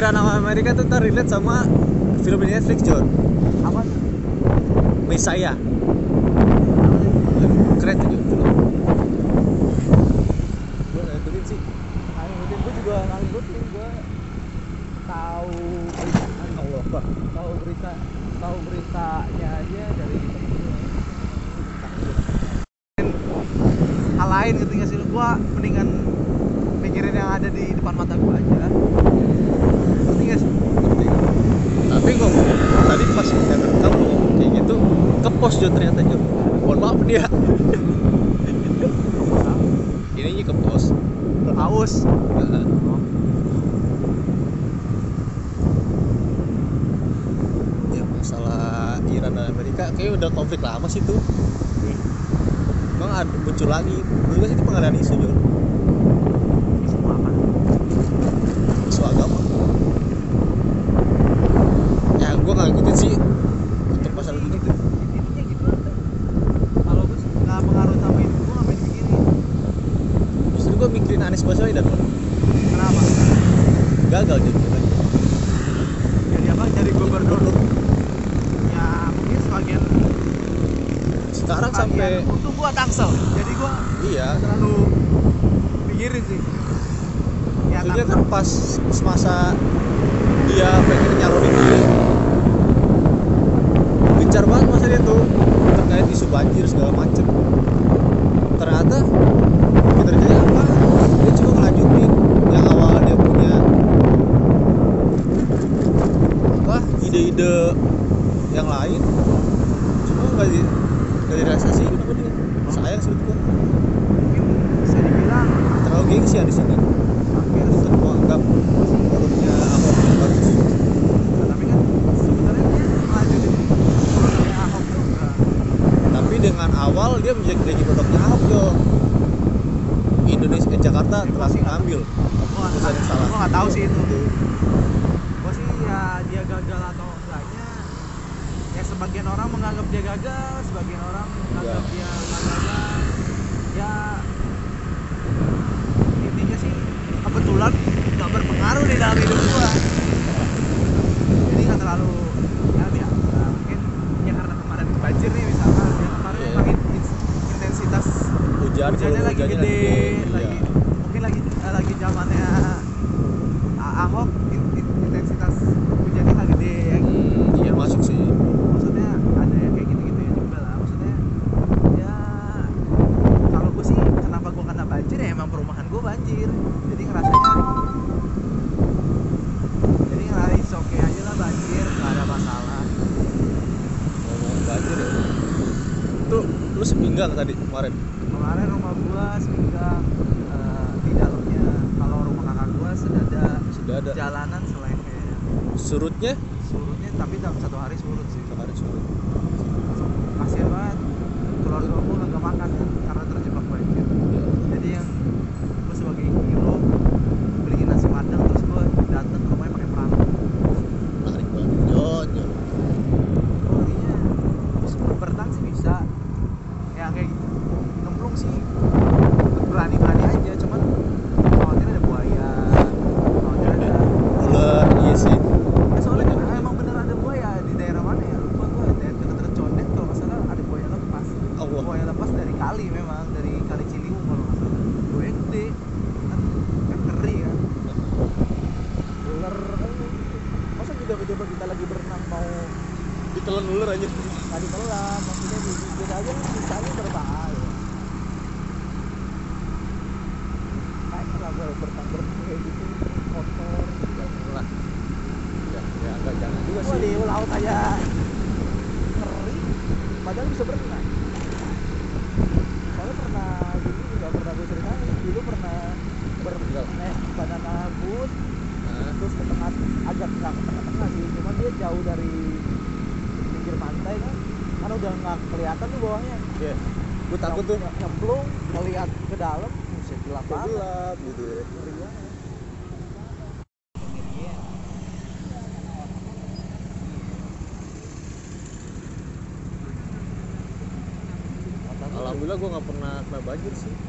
kira sama Amerika tuh terlihat sama film Netflix John. Apa? Messiah lucu lagi. Menurut gue itu pengalihan isu Jor isu apa? Isu agama. Ya gue nggak ngikutin sih. Untuk masalah gitu gitu kalau gue nggak pengaruh sama itu gue ngapain mikirin. Justru gue mikirin Anies Baswedan. Kenapa? Gagal jadi jadi apa? Jadi gubernur. Ya mungkin sebagian sekarang sampai untuk gua tangsel iya. Terlalu pikirin sih. Ya, maksudnya kan pas semasa dia pengen nyalonin diri gencar banget masa dia tuh terkait isu banjir segala macem. alhamdulillah gue nggak pernah kena banjir sih.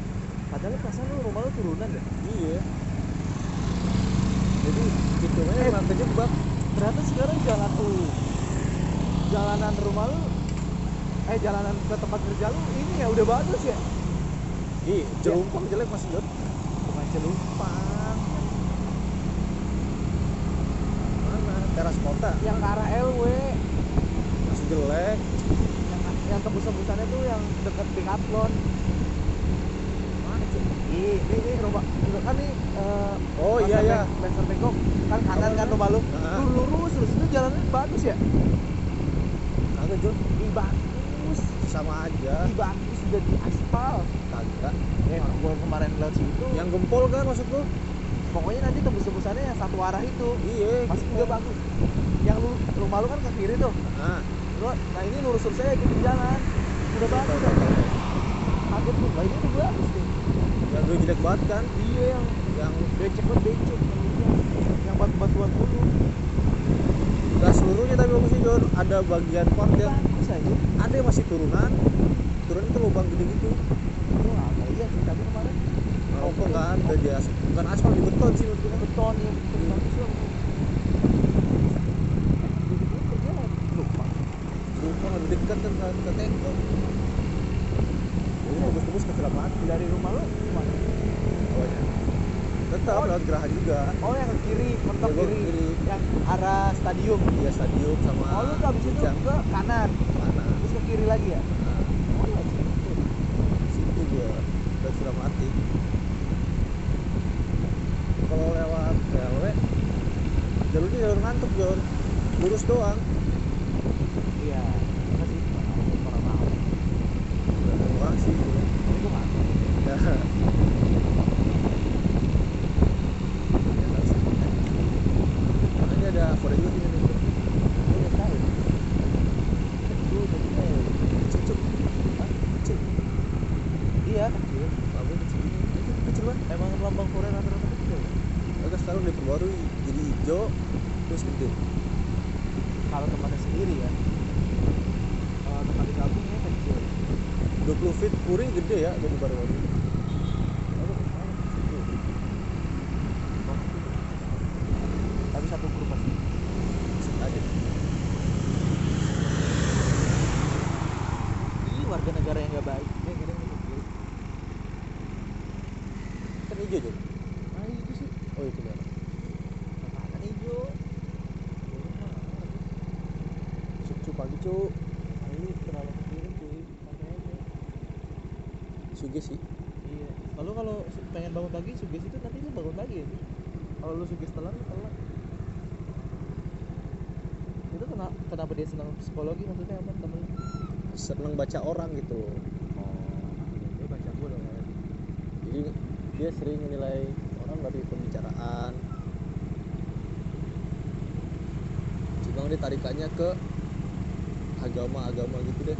Rumah lu. Lu lurus terus itu jalannya bagus ya? Kagak Jod Ih, bagus. Sama aja. Ih, bagus udah di aspal. Kagak. Eh gua kemarin lewat situ. Yang gempol kan maksud lu? Pokoknya nanti tembus-tembusannya yang satu arah itu. Iya gitu. udah bagus. Yang lu rumah lu kan ke kiri tuh. Nah nah ini lurus lurus aja ikutin jalan. Udah bagus tahu, tahu, aja tahu. kaget lu lah ini udah bagus nih. Yang dulu jelek banget kan? Iya yang yang becek banget becek yang itu. yang batu-batuan dulu. Gak seluruhnya tapi bagus Jod ada bagian part yang bagus aja ada yang masih turunan. Turun itu lubang gede gitu. Itu apa iya sih tapi kemarin. Rokok kan udah di as- bukan aspal di beton sih maksudnya. Beton ya beton lupa Lupa lebih dekat kan ke, teko jadi tembus-tembus kecelakaan dari rumah bawahnya tetap Oh. lewat geraha juga. Oh yang ke kiri mentok Ya, kiri. kiri. yang arah stadium. Iya stadium sama oh lu ke abis itu ke kanan. Mana terus ke kiri lagi ya? Nah, oh situ. situ gua udah sudah mati kalau lewat jalurnya jalur ngantuk Jon lurus doang iya apa sih orang tahu Udah orang sih tapi gua nggak tahu. ya Makanya ada Ford juga sini nih. gua udah tahu gua udah tahu Cucuk. Hah? Kecil. iya kecil Lampu kecil. Itu kecil banget. emang lambang Korea rata-rata kecil Agak sekarang udah perbarui jadi hijau terus gede. Kalau tempatnya sendiri ya kalau tempat di kampungnya kecil 20 feet kuring gede ya jadi baru-baru. Aduh, mana? Situ. tapi satu grup pasti Ada. Ih, warga negara yang nggak baik. Eh, kadang kecil. Kan hijau Jon. Nah, itu sih. Oh itu merah. Apaan hijau? Cucu pagi cu. Nah, ini terlalu ke kiri, cuy. Santai aja. Suge sih. Iya. Lalu kalau su- pengen bangun pagi, suges itu nanti lu bangun pagi ya, sih. Kalau lu suges telat, lu telat. Itu kenapa, kenapa dia senang psikologi maksudnya apa temen? Seneng baca orang gitu. Oh, dia baca gue dong ya. Jadi dia sering menilai orang dari pembicaraan. Cuma dia tarikannya ke agama-agama gitu deh.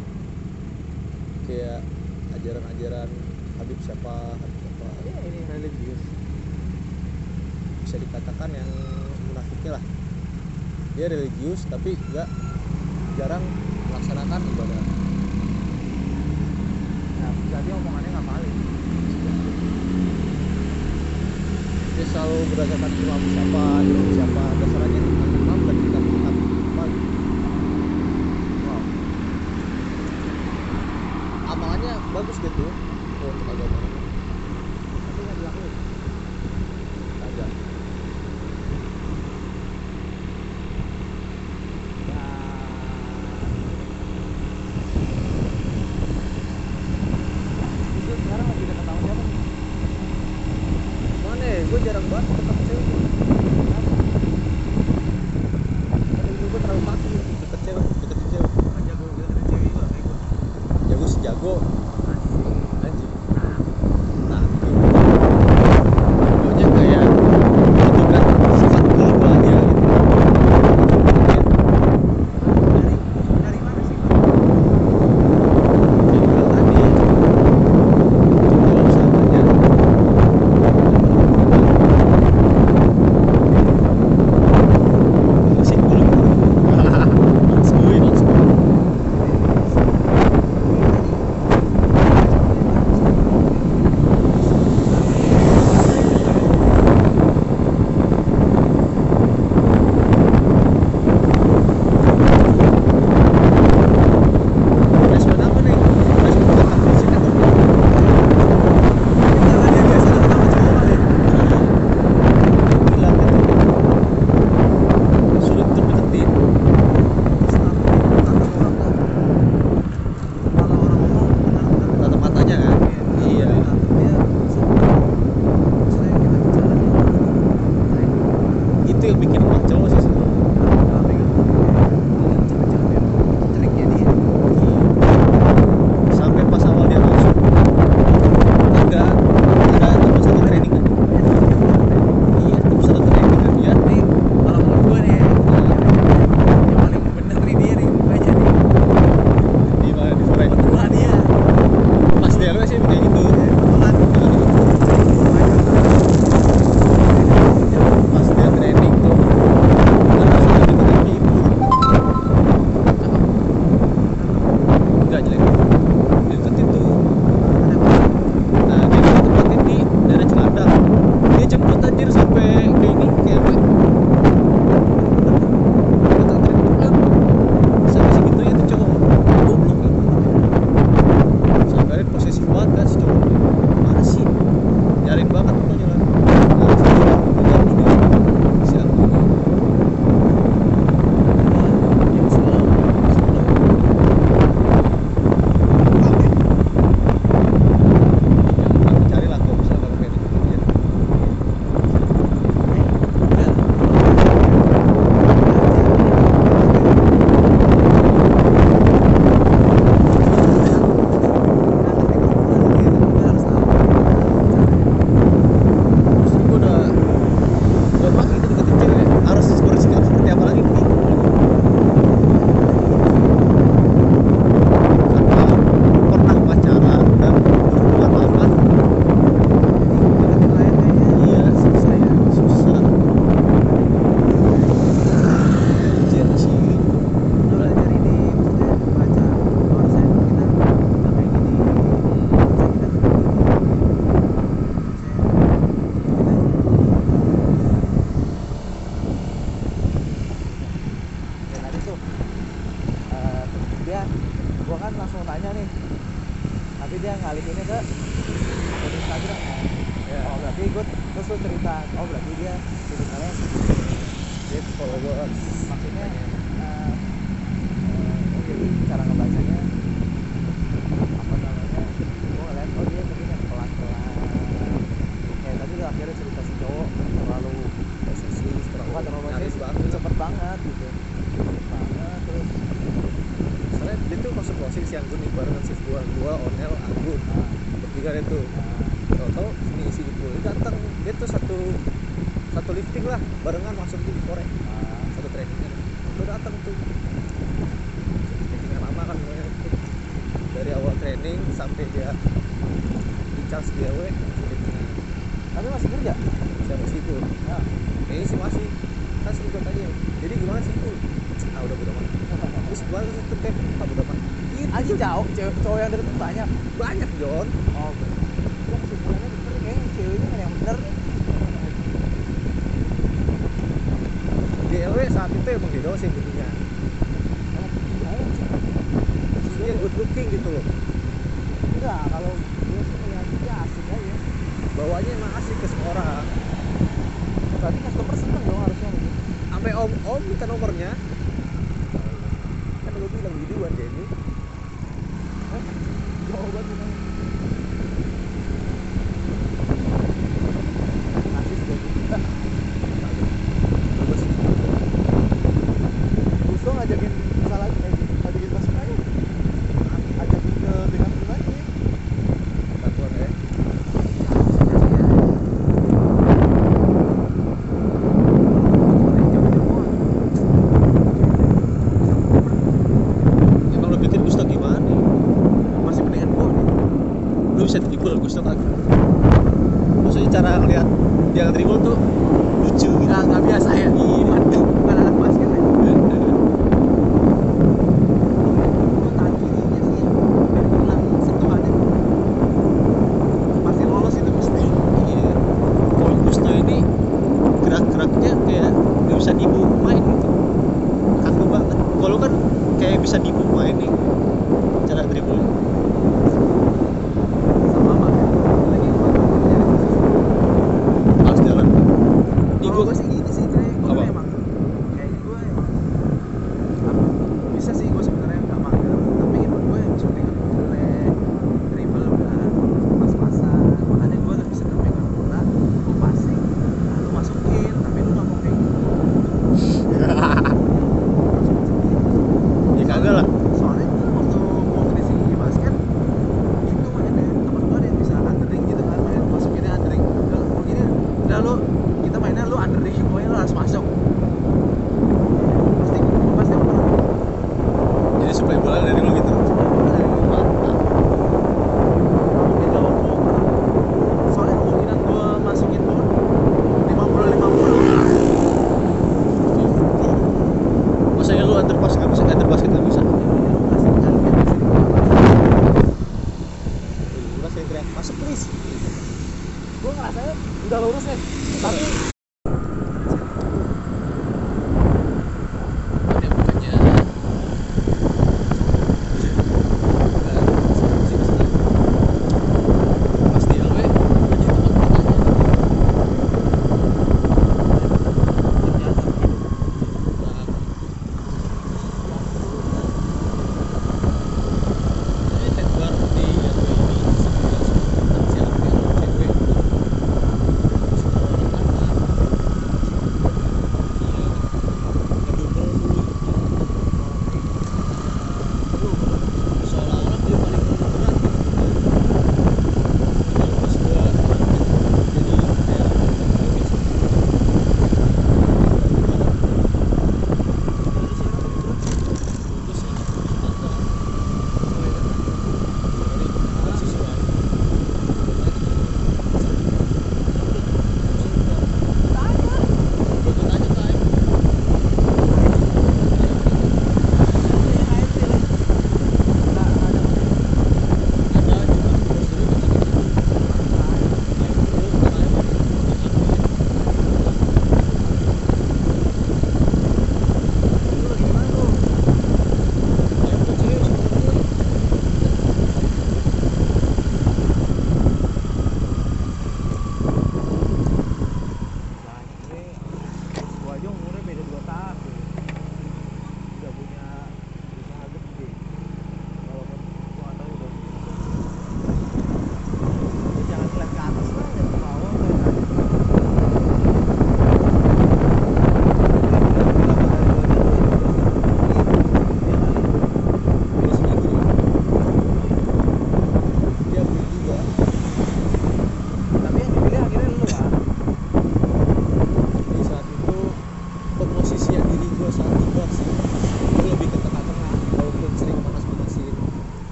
Kayak ajaran-ajaran Habib siapa, Habib siapa. Iya, ini religius. Bisa dikatakan yang munafiknya lah. Dia religius tapi nggak jarang melaksanakan ibadah. Nah, jadi omongannya nggak valid. Dia selalu berdasarkan imam siapa, imam siapa tentang imam dan tentang kitab apa gitu. Wow. amalannya bagus gitu oh, untuk agama Tapi nggak dilakuin. ada Ya. Itu sekarang lagi dekat sama siapa nih? mana ya gue jarang banget ketemu cewek kayak tadi lu akhirnya cerita si cowok terlalu posesif terlalu bukan terlalu nyaris banget banget cepet banget gitu cepet banget terus soalnya dia tuh masuk closing siang gue nih barengan shift gua gua onel aku nah, bertiga deh tuh nah, tau-tau ini si itu dia datang dia tuh satu satu lifting lah barengan masuk di korek nah, satu trainingnya udah datang tuh trainingan lama kan semuanya tuh. dari awal training sampai dia di charge di AW trainingan tapi masih kerja siapa sih itu nah, kayaknya sih masih kan sering gue tanya jadi gimana sih itu ah udah udah mah terus gimana sih itu teh ah udah mah gitu anjing cowok cewek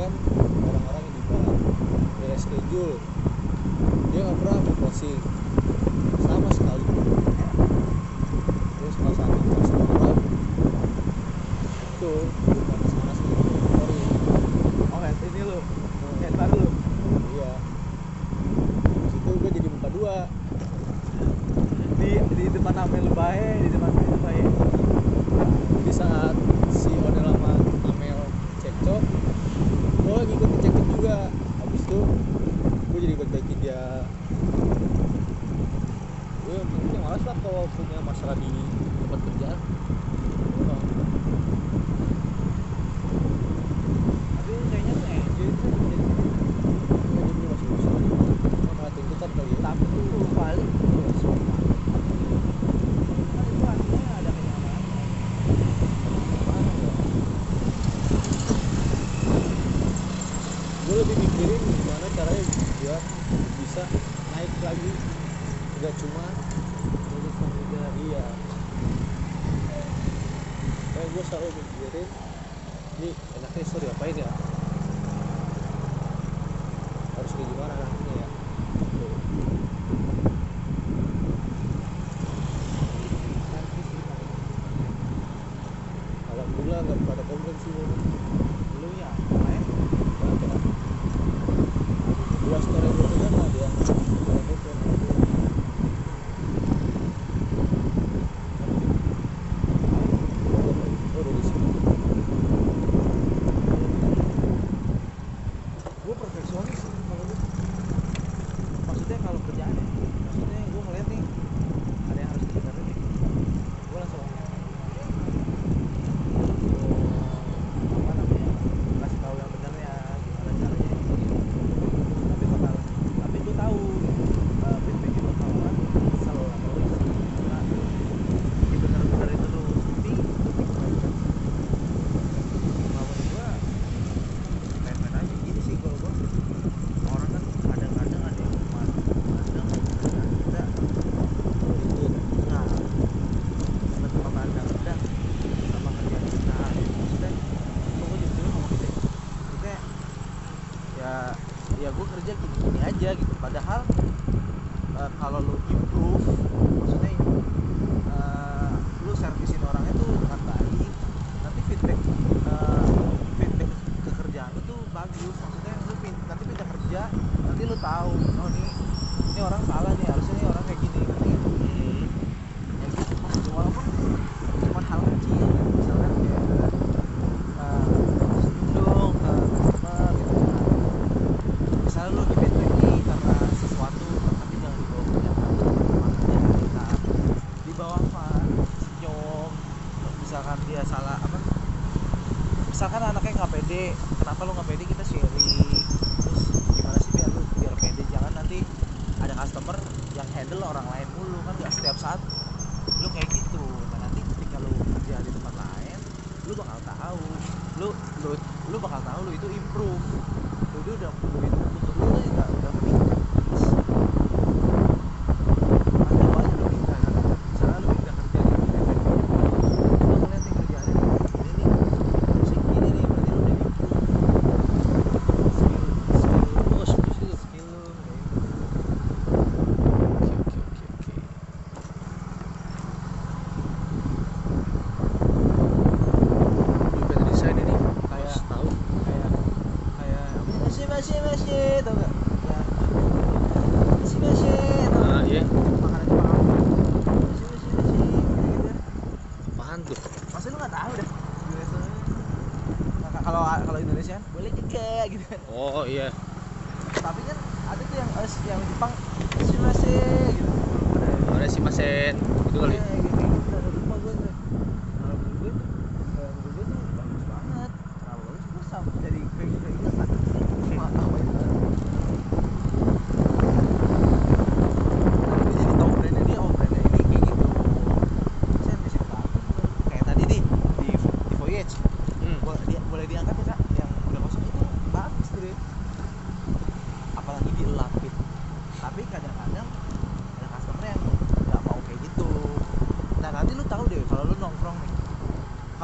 dengan orang-orang yang di bawah dia schedule. Dia nggak pernah ambil posting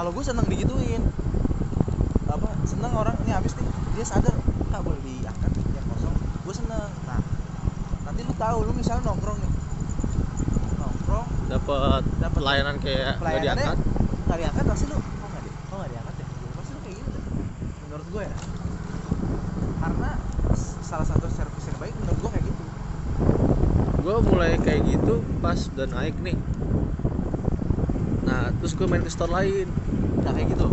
kalau gue seneng digituin. Apa seneng orang ini habis nih. Dia sadar kak boleh diangkat yang kosong. Gue seneng. Nah nanti lu tahu lu misalnya nongkrong nih. Nongkrong. Dapat dapat layanan kayak nggak diangkat? nggak diangkat pasti lu kok nggak di kok nggak diangkat ya? Pasti lu kayak gitu. Deh. menurut gue ya. Karena salah satu servis yang baik menurut gue kayak gitu. Gue mulai kayak gitu pas udah naik nih terus gue main ke store lain. Nah kayak gitu.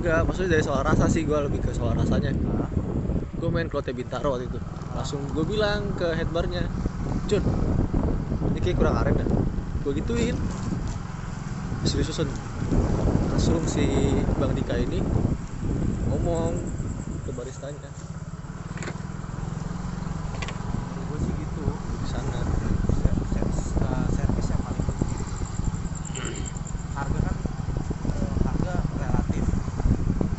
enggak maksudnya dari soal rasa sih gue lebih ke soal rasanya. Nah, gue main Klote Bintaro waktu itu. Langsung gue bilang ke headbarnya Jun ini kayak kurang aren dah gue gituin. Serius susun langsung si Bang Dika ini ngomong ke baristanya menurut gue sih gitu. di sana Servis, eh, servis yang paling penting. Harga kan eh, harga relatif.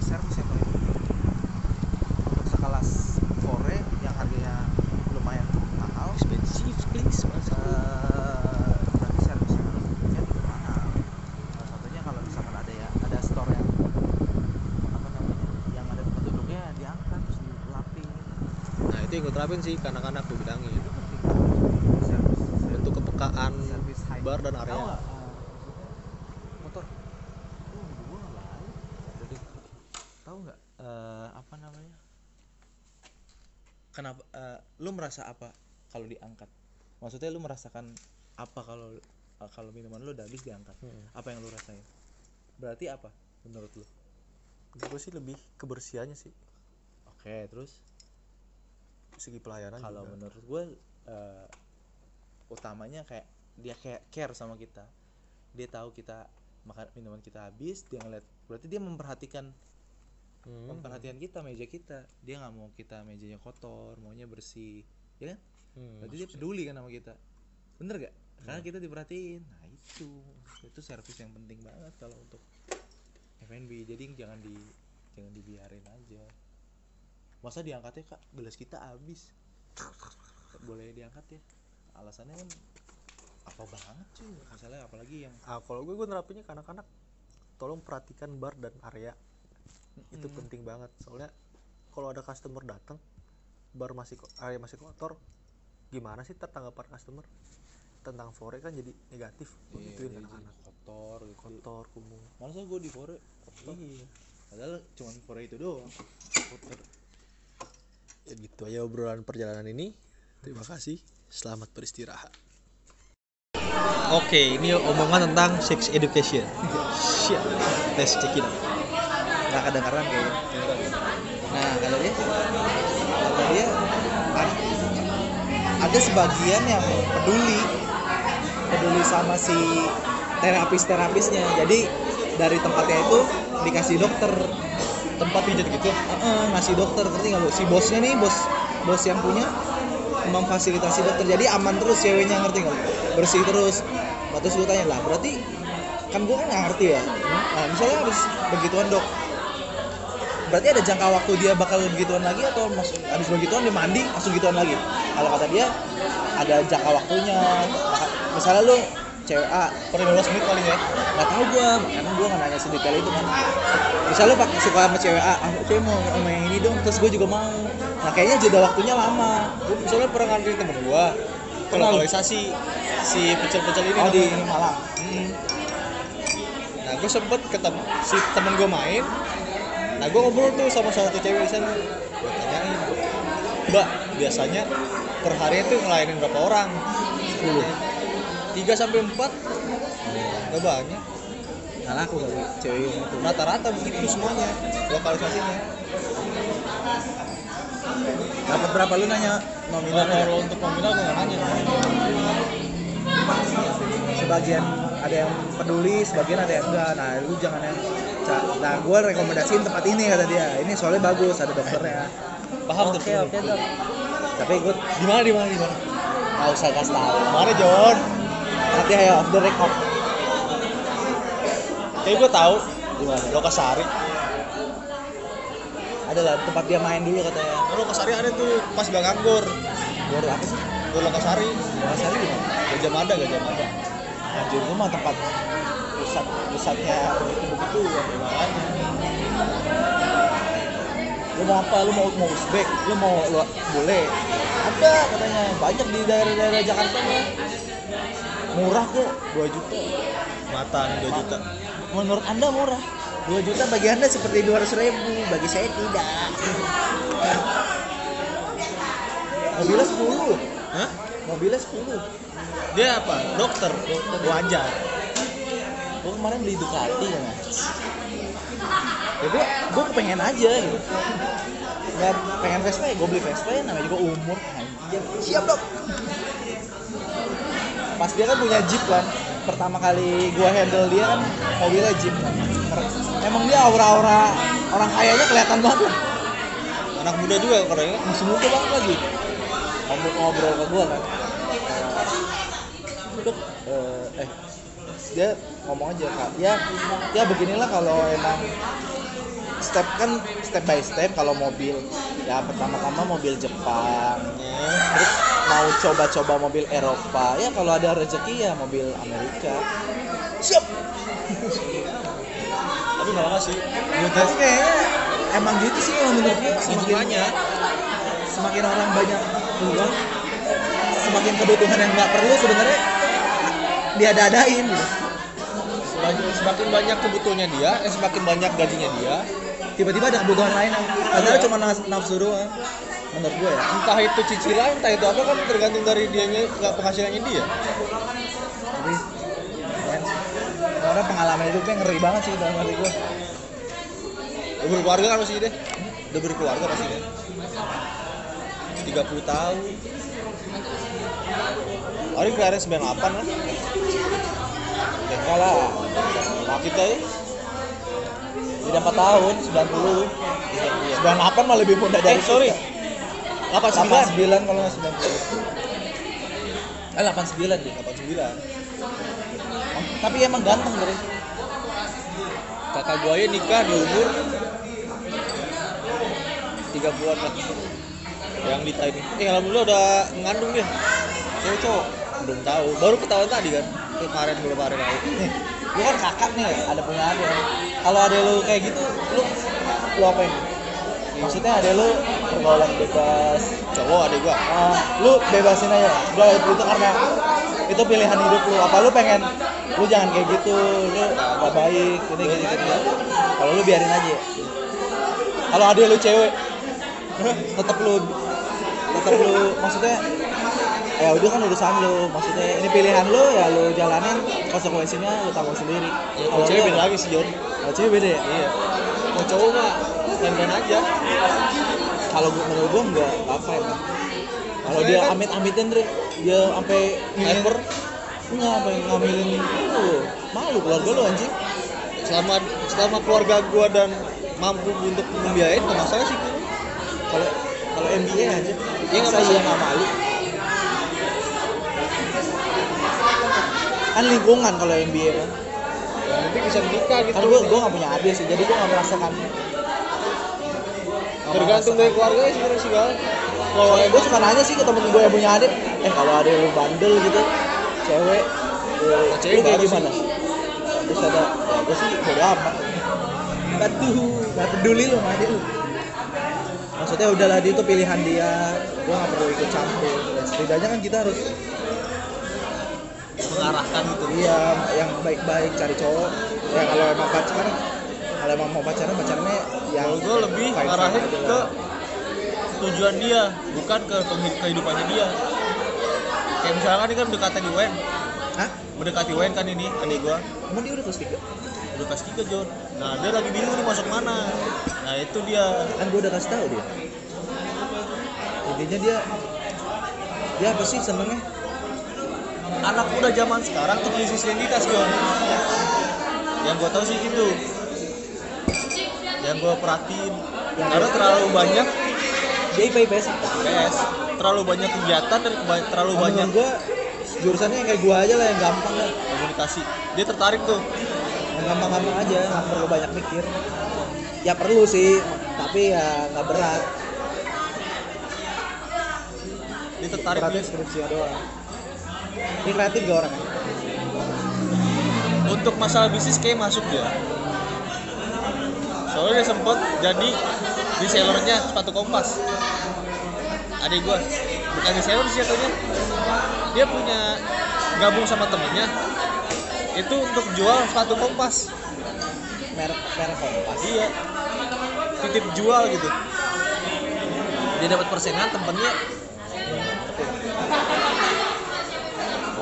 Servis yang paling penting. Untuk sekelas Fore yang harganya lumayan mahal, expensive please mas eh, berarti servisnya ya juga mahal. Salah satunya kalau misalkan ada ya ada store yang apa namanya yang ada tempat duduknya diangkat terus dilapin nah itu yang gue terapin sih ke anak-anak gue bilangin. Itu penting servis. Bentuk kepekaan bar dan area. Motor. Jadi tahu nggak eh, apa namanya? Kenapa eh, lu merasa apa kalau diangkat? Maksudnya lu merasakan apa kalau eh, kalau minuman lu udah habis diangkat? Hmm. apa yang lu rasain? Berarti apa menurut lu? Gue sih lebih kebersihannya sih. Oke terus segi pelayanan kalau juga. menurut gue eh, utamanya kayak dia kayak care sama kita. Dia tahu kita makan minuman kita habis dia ngeliat berarti dia memperhatikan Hmm. memperhatikan kita meja kita. Dia nggak mau kita mejanya kotor maunya bersih ya kan? Hmm, berarti dia peduli kan sama kita. Bener gak karena Iya. kita diperhatiin. Nah itu. Itu servis yang penting banget kalau untuk F&B jadi jangan di jangan dibiarin aja masa diangkatnya kak? Gelas kita habis. Boleh diangkat ya? Alasannya kan apa banget cuy. Masalahnya apalagi yang ah kalau gue gue nerapinnya ke anak-anak. Tolong perhatikan bar dan area. Itu Mm. penting banget. Soalnya kalau ada customer datang bar masih area masih kotor gimana sih ntar tanggapan customer? Tentang fore kan jadi negatif Iya, gituin anak-anak. kotor gitu. Kotor kumuh. Masa gue di fore kotor. Iya. Padahal cuma fore itu doang. Kotor ya gitu aja obrolan perjalanan ini. Terima kasih. Selamat beristirahat. Oke, ini omongan tentang sex education. Shit, it out. nggak kedengeran kayaknya. Nah kata dia kata dia kan ada sebagian yang peduli peduli sama si terapis terapisnya jadi dari tempatnya itu dikasih dokter Tempat pijat gitu. Heeh, ngasih dokter ngerti nggak lu si bosnya nih bos bos yang punya memfasilitasi dokter. Jadi aman terus ceweknya ngerti nggak bersih terus. Nah, terus gue tanya lah berarti kan gue kan nggak ngerti ya? Nah misalnya habis begituan dok berarti ada jangka waktu dia bakal begituan lagi atau mas habis begituan dia mandi langsung gituan lagi. Kalau kata dia ada jangka waktunya. Maka- misalnya lu cewek A Per 15 menit paling ya. nggak tahu gua karena gua nggak nanya sedetail itu kan misalnya pak suka sama cewek A ah cewek mau sama yang ini dong terus gua juga mau nah kayaknya jeda waktunya lama Gue misalnya pernah nganterin temen gua ke Kenal. lokalisasi si pecel-pecel ini. oh di. Malang Hmm. Nah, gue sempet ketemu si temen gue main. Nah, gue ngobrol tuh sama salah satu cewek di sana. Gue tanyain, Mbak, biasanya per hari itu ngelayanin berapa orang? 10 3 sampai 4 Gak banyak. Nggak laku kali. Cewek itu Rata-rata begitu semuanya Lokalisasinya. Dapat berapa? Lu nanya. Nominal Kalau untuk nominal gue gak nanya. Sebagian ada yang peduli sebagian ada yang enggak. Nah lu jangan yang nah gua rekomendasiin tempat ini kata dia. Ini soalnya bagus ada dokternya. Paham oke oke dok. Tapi gue Di mana di mana di mana? nggak usah kasih tahu. Mana John? Nanti ayo off the record. Kayak gue tahu. Gimana? Lokasari. Ada lah tempat dia main dulu katanya. Oh, Lokasari ada tuh pas Gang Anggur luar apa sih? Gue Lokasari. Lokasari gimana? Gajah Mada, Gajah Mada. Anjir gua mah tempat pusat pusatnya begitu begitu Makanya lu mau apa? Lu mau mau Uzbek? Lu mau lu, boleh? Ada katanya. Banyak di daerah-daerah Jakarta mah murah kok 2 juta. Mata nih 2 juta. Menurut anda murah? 2 juta bagi anda seperti 200 ribu bagi saya tidak. Mobilnya 10 Hah? mobilnya 10 Dia apa? Dokter. Wajar. gue kemarin beli Ducati kan ya gue gue kepengen aja gitu nggak pengen Vespa ya gue beli Vespa ya namanya juga umur. Siap dong pas dia kan punya Jeep kan pertama kali gue handle dia kan mobilnya Jeep. Kan emang dia aura-aura orang kayanya kelihatan banget lah anak muda juga orangnya. Masih muda banget lagi. Ngobrol ngobrol ke gue kan. Dok, eh, eh dia ngomong aja kak. Ya ya beginilah kalau emang step kan step by step kalau mobil ya pertama-tama mobil Jepang terus mau coba-coba mobil Eropa ya kalau ada rezeki ya mobil Amerika. Siap. Tapi nggak sih. Tapi kayaknya emang gitu sih kalau menurut gue semakin banyak. semakin orang banyak uang semakin kebutuhan yang nggak perlu sebenarnya diada-adain gitu. Semakin banyak kebutuhannya dia eh semakin banyak gajinya dia tiba-tiba ada kebutuhan lain yang cuma nafsu doang. Menurut gue ya. Entah itu cicilan entah itu apa kan tergantung dari dianya nggak penghasilannya dia tapi karena pengalaman hidupnya ngeri banget sih dalam hati gue udah berkeluarga kan pasti deh? Udah berkeluarga pasti deh. 30 tahun. Ari kelahiran 98 kan enggak lah. Nah kita ya beda 4 tahun? 90 98 malah lebih muda dari Eh sorry. kita. 89 89 kalau nggak 90 eh 89 deh 89 tapi emang ganteng dari Kakak gue ya nikah di umur. 30-an lah Yang di ini. Eh alhamdulillah udah ngandung dia. Cewek cowok. Belum tahu. Baru ketahuan tadi kan. Kemarin belum kemarin nih lu kan kakak nih ada punya adik kalau ada lu kayak gitu lu lu apa ini maksudnya ada lu pergaulan bebas. Cowok adek gua. Ah, lu bebasin aja gua itu, itu karena itu pilihan hidup lu. Apa lu pengen lu jangan kayak gitu lu gak baik ini gini gini kalau lu biarin aja. Kalau ada lu cewek tetap lu tetap lu maksudnya ya udah kan urusan lu. Maksudnya ini pilihan lu ya lu jalanin. Konsekuensinya lu tanggung sendiri. Ya, Kalau cewek beda lagi sih Jon. kalau cewek beda ya? Iya. Kalau cowok mah dan aja. Kalau menurut gua enggak apa ya kalau dia kan- amit-amitin Dre. Dia sampai Hyper. Enggak sampai ngambilin lu malu keluarga lu anjing. Selama selama keluarga gua dan mampu untuk membiayain nggak masalah sih. Kalau kalau MBA aja Iya, nggak masa iya masalah. nggak malu kan lingkungan kalau MBA kan. Yang penting bisa menikah gitu. Kan gua nggak punya adik sih jadi gua nggak merasakan. Tergantung dari keluarga ya sebenarnya sih Gal Kalau gue suka nanya sih ke temen gue yang punya adik eh kalau ada lu bandel gitu cewek eh, Nah, cewek lu kayak gimana? terus ada ya gue sih bodo amat. Batu gak peduli lu sama adik lu. Maksudnya udahlah dia itu pilihan dia gue gak perlu ikut campur. Ya, setidaknya kan kita harus mengarahkan gitu. Iya yang baik-baik cari cowok. Ya kalau emang pacaran kalau emang mau pacaran pacarnya yang Kalau gue lebih ngarahin ke tujuan dia bukan ke kehidupannya dia. Kayak misalkan ini kan mendekati Wen. Hah? mendekati Wen kan ini adik gua. Emang dia udah kelas tiga? udah kelas 3 John nah dia lagi bingung nih masuk mana. Nah itu dia. Kan gue udah kasih tahu dia. Intinya dia dia apa sih senengnya anak muda zaman sekarang tuh krisis identitas John yang gua tahu sih gitu. Yang gua perhatiin. Karena terlalu banyak dia IPA IPS PS terlalu banyak kegiatan dan terlalu banyak gue jurusannya yang kayak gue aja lah yang gampang lah. komunikasi. Dia tertarik tuh. Yang gampang-gampang aja nggak perlu banyak mikir. Ya perlu sih tapi ya nggak berat. Dia tertarik beratnya skripsinya doang ini kreatif gak orangnya untuk masalah bisnis kayak masuk dia soalnya dia sempet jadi resellernya sepatu kompas. Adik gua. Bukan reseller sih jatuhnya dia punya gabung sama temennya. Itu untuk jual sepatu kompas. Merek merek kompas. Iya. Titip jual gitu. Dia dapat persenan temennya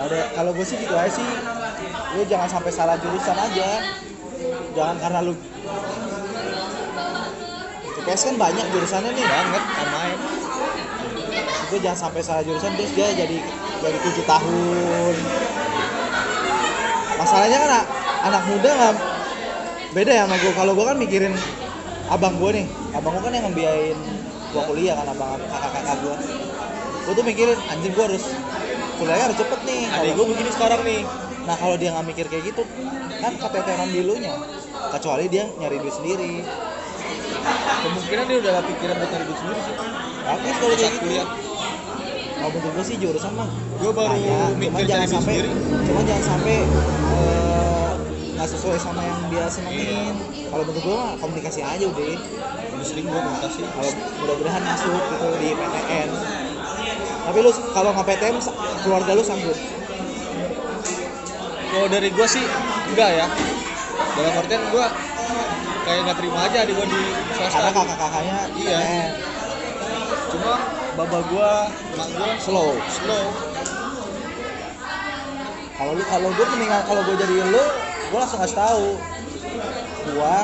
ada kalau gue sih gitu aja sih. Lu jangan sampai salah jurusan aja. Jangan karena lu IPS kan banyak jurusannya nih banget kan main. Itu jangan sampai salah jurusan terus dia jadi jadi tujuh tahun. Masalahnya kan anak muda nggak beda ya sama gue kalau gue kan mikirin abang gue nih. Abang gue kan yang ngebiayain gue kuliah kan abang kakak kakak gue gue tuh mikirin anjing gue harus kuliahnya harus cepet nih. Adik Kalau- gue begini sekarang nih. Nah kalau dia nggak mikir kayak gitu kan keteteran di nya kecuali dia nyari duit sendiri. Kemungkinan dia udah pikiran buat nyari duit sendiri sih bagus kalau kayak gitu kuliah. Kalau menurut gue sih jurusan mah gue baru Banyak, mikir jangan sampai sendiri. cuman jangan sampai eh, nggak sesuai sama yang dia senengin. Kalau menurut gue mah komunikasi aja udah sering gue komunikasi. Kalau mudah-mudahan masuk gitu di PTN tapi lu kalau nggak sa- keluarga lu sanggup kalau dari gue sih enggak ya. Dalam artian gue kayak nggak terima aja adik gue di swasta. Karena kakak-kakaknya Iya. PTN cuma baba gue emak gue slow. slow. Kalau lu kalau gue mendingan kalau gue jadi lu gue langsung kasih tahu. Gue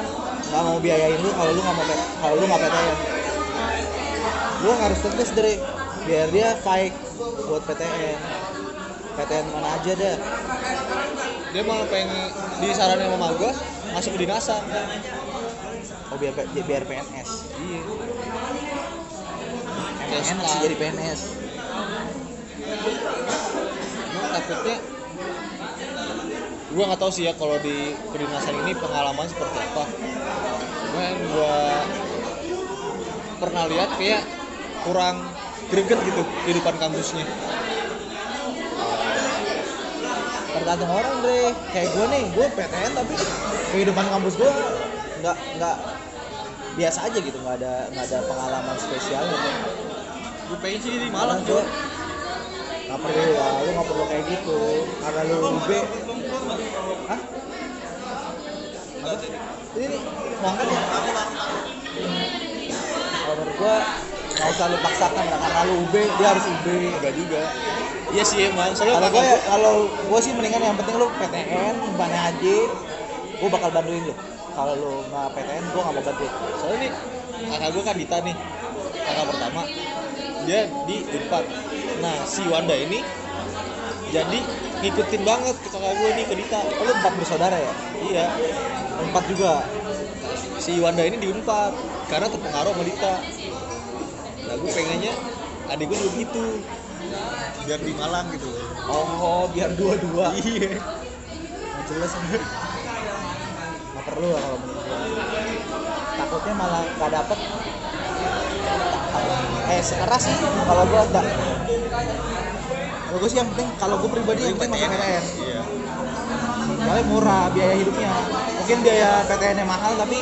nggak mau biayain lu kalau lu nggak mau kalau lu nggak PTN gue harus tegas dari biar dia fight buat PTN PTN mana aja dah dia malah pengen disaranin sama gue masuk ke dinasan oh biar biar PNS iya. Emang enak sih jadi PNS Cuma takutnya gue nggak tahu sih ya kalau di kedinasan ini pengalaman seperti apa. Cuma yang gue pernah lihat kayak kurang greget gitu kehidupan kampusnya. Tergantung orang Dre kayak gue nih gue PTN tapi kehidupan kampus gue nggak nggak biasa aja gitu. Nggak ada nggak ada pengalaman spesial gitu. Gue pengen sih di Malang tuh nggak perlu lah lu nggak perlu kayak gitu. Karena lu UB Hah? Apa? ini nih mau angkat ya kalau menurut gua nggak usah lu paksakan lah karena lu UB dia harus UB enggak juga. Iya sih emang soalnya kalau kakak ya kalau gua sih mendingan yang penting lu PTN banyak haji gua bakal bantuin lu. Kalau lu nggak PTN gua nggak mau bantuin. Soalnya nih kakak gue kan Dita nih kakak pertama. Dia di Unpad. Nah si Wanda ini jadi ngikutin banget ke kakak gue nih ke Dita. Oh, lu empat bersaudara ya? Iya. Empat juga? Si Wanda ini di Unpad karena terpengaruh sama Dita nah gue pengennya adik gue juga gitu. Biar di Malang gitu. Oh biar dua-dua. Iya. Nggak jelas nggak perlu lah kalau menurut gua. Takutnya malah nggak dapet. Eh sekeras sih. Kalau gua enggak kalau gua sih yang penting kalau gua pribadi yang penting masuk PTN iya. Soalnya murah biaya hidupnya. Mungkin biaya PTN nya mahal tapi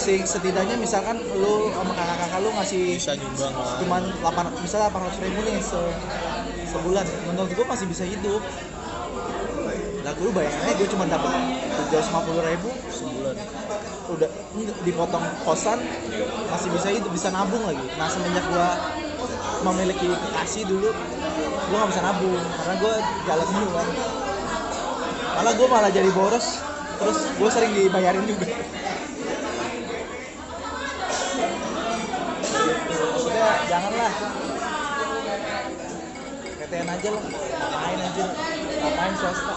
si setidaknya misalkan lu sama kakak-kakak lu ngasih bisa nyumbang lah. cuman 8 misalnya 800 ribu nih se, sebulan. Menurut gua masih bisa hidup. Lah gue bayangin aja gue cuma dapat 750 ribu sebulan. Udah dipotong kosan masih bisa hidup bisa nabung lagi. Nah semenjak gua memiliki kekasih dulu gua nggak bisa nabung karena gua jalan dulu kan. Malah gua malah jadi boros. Terus gua sering dibayarin juga maksudnya janganlah PTN aja lah. Ngapain aja. Ngapain swasta?